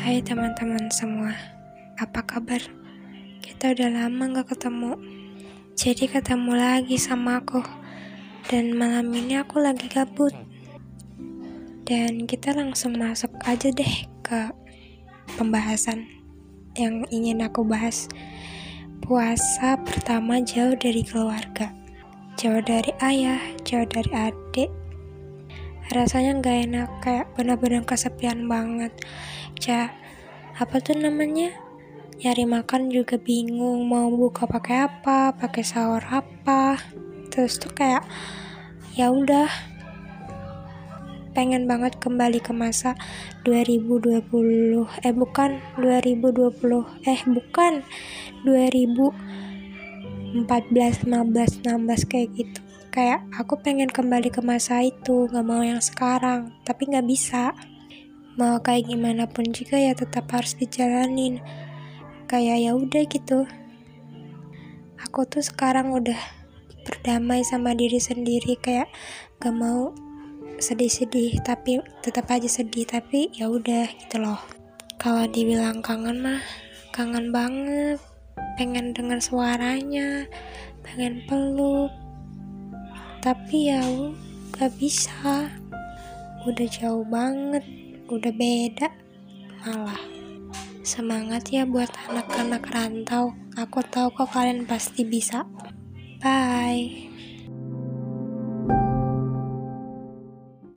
Hai teman-teman semua, apa kabar? Kita udah lama gak ketemu, jadi ketemu lagi sama aku. Dan malam ini aku lagi gabut. Dan kita langsung masuk aja deh ke pembahasan yang ingin aku bahas. Puasa pertama jauh dari keluarga, jauh dari ayah, jauh dari adik, rasanya nggak enak kayak benar-benar kesepian banget. Ca apa tuh namanya? Nyari makan juga bingung mau buka pakai apa pakai sahur apa. Terus tuh kayak ya udah pengen banget kembali ke masa 2020 eh bukan 2020 eh bukan 2014 15 16 kayak gitu kayak aku pengen kembali ke masa itu nggak mau yang sekarang tapi nggak bisa. Mau kayak gimana pun juga ya tetap harus dijalanin. Kayak ya udah gitu. Aku tuh sekarang udah berdamai sama diri sendiri kayak gak mau sedih-sedih tapi tetap aja sedih tapi ya udah gitu loh. Kalau dibilang kangen mah kangen banget. Pengen dengar suaranya pengen peluk tapi ya gak bisa. Udah jauh banget udah beda. Malah semangat ya buat anak-anak rantau. Aku tahu kok kalian pasti bisa. Bye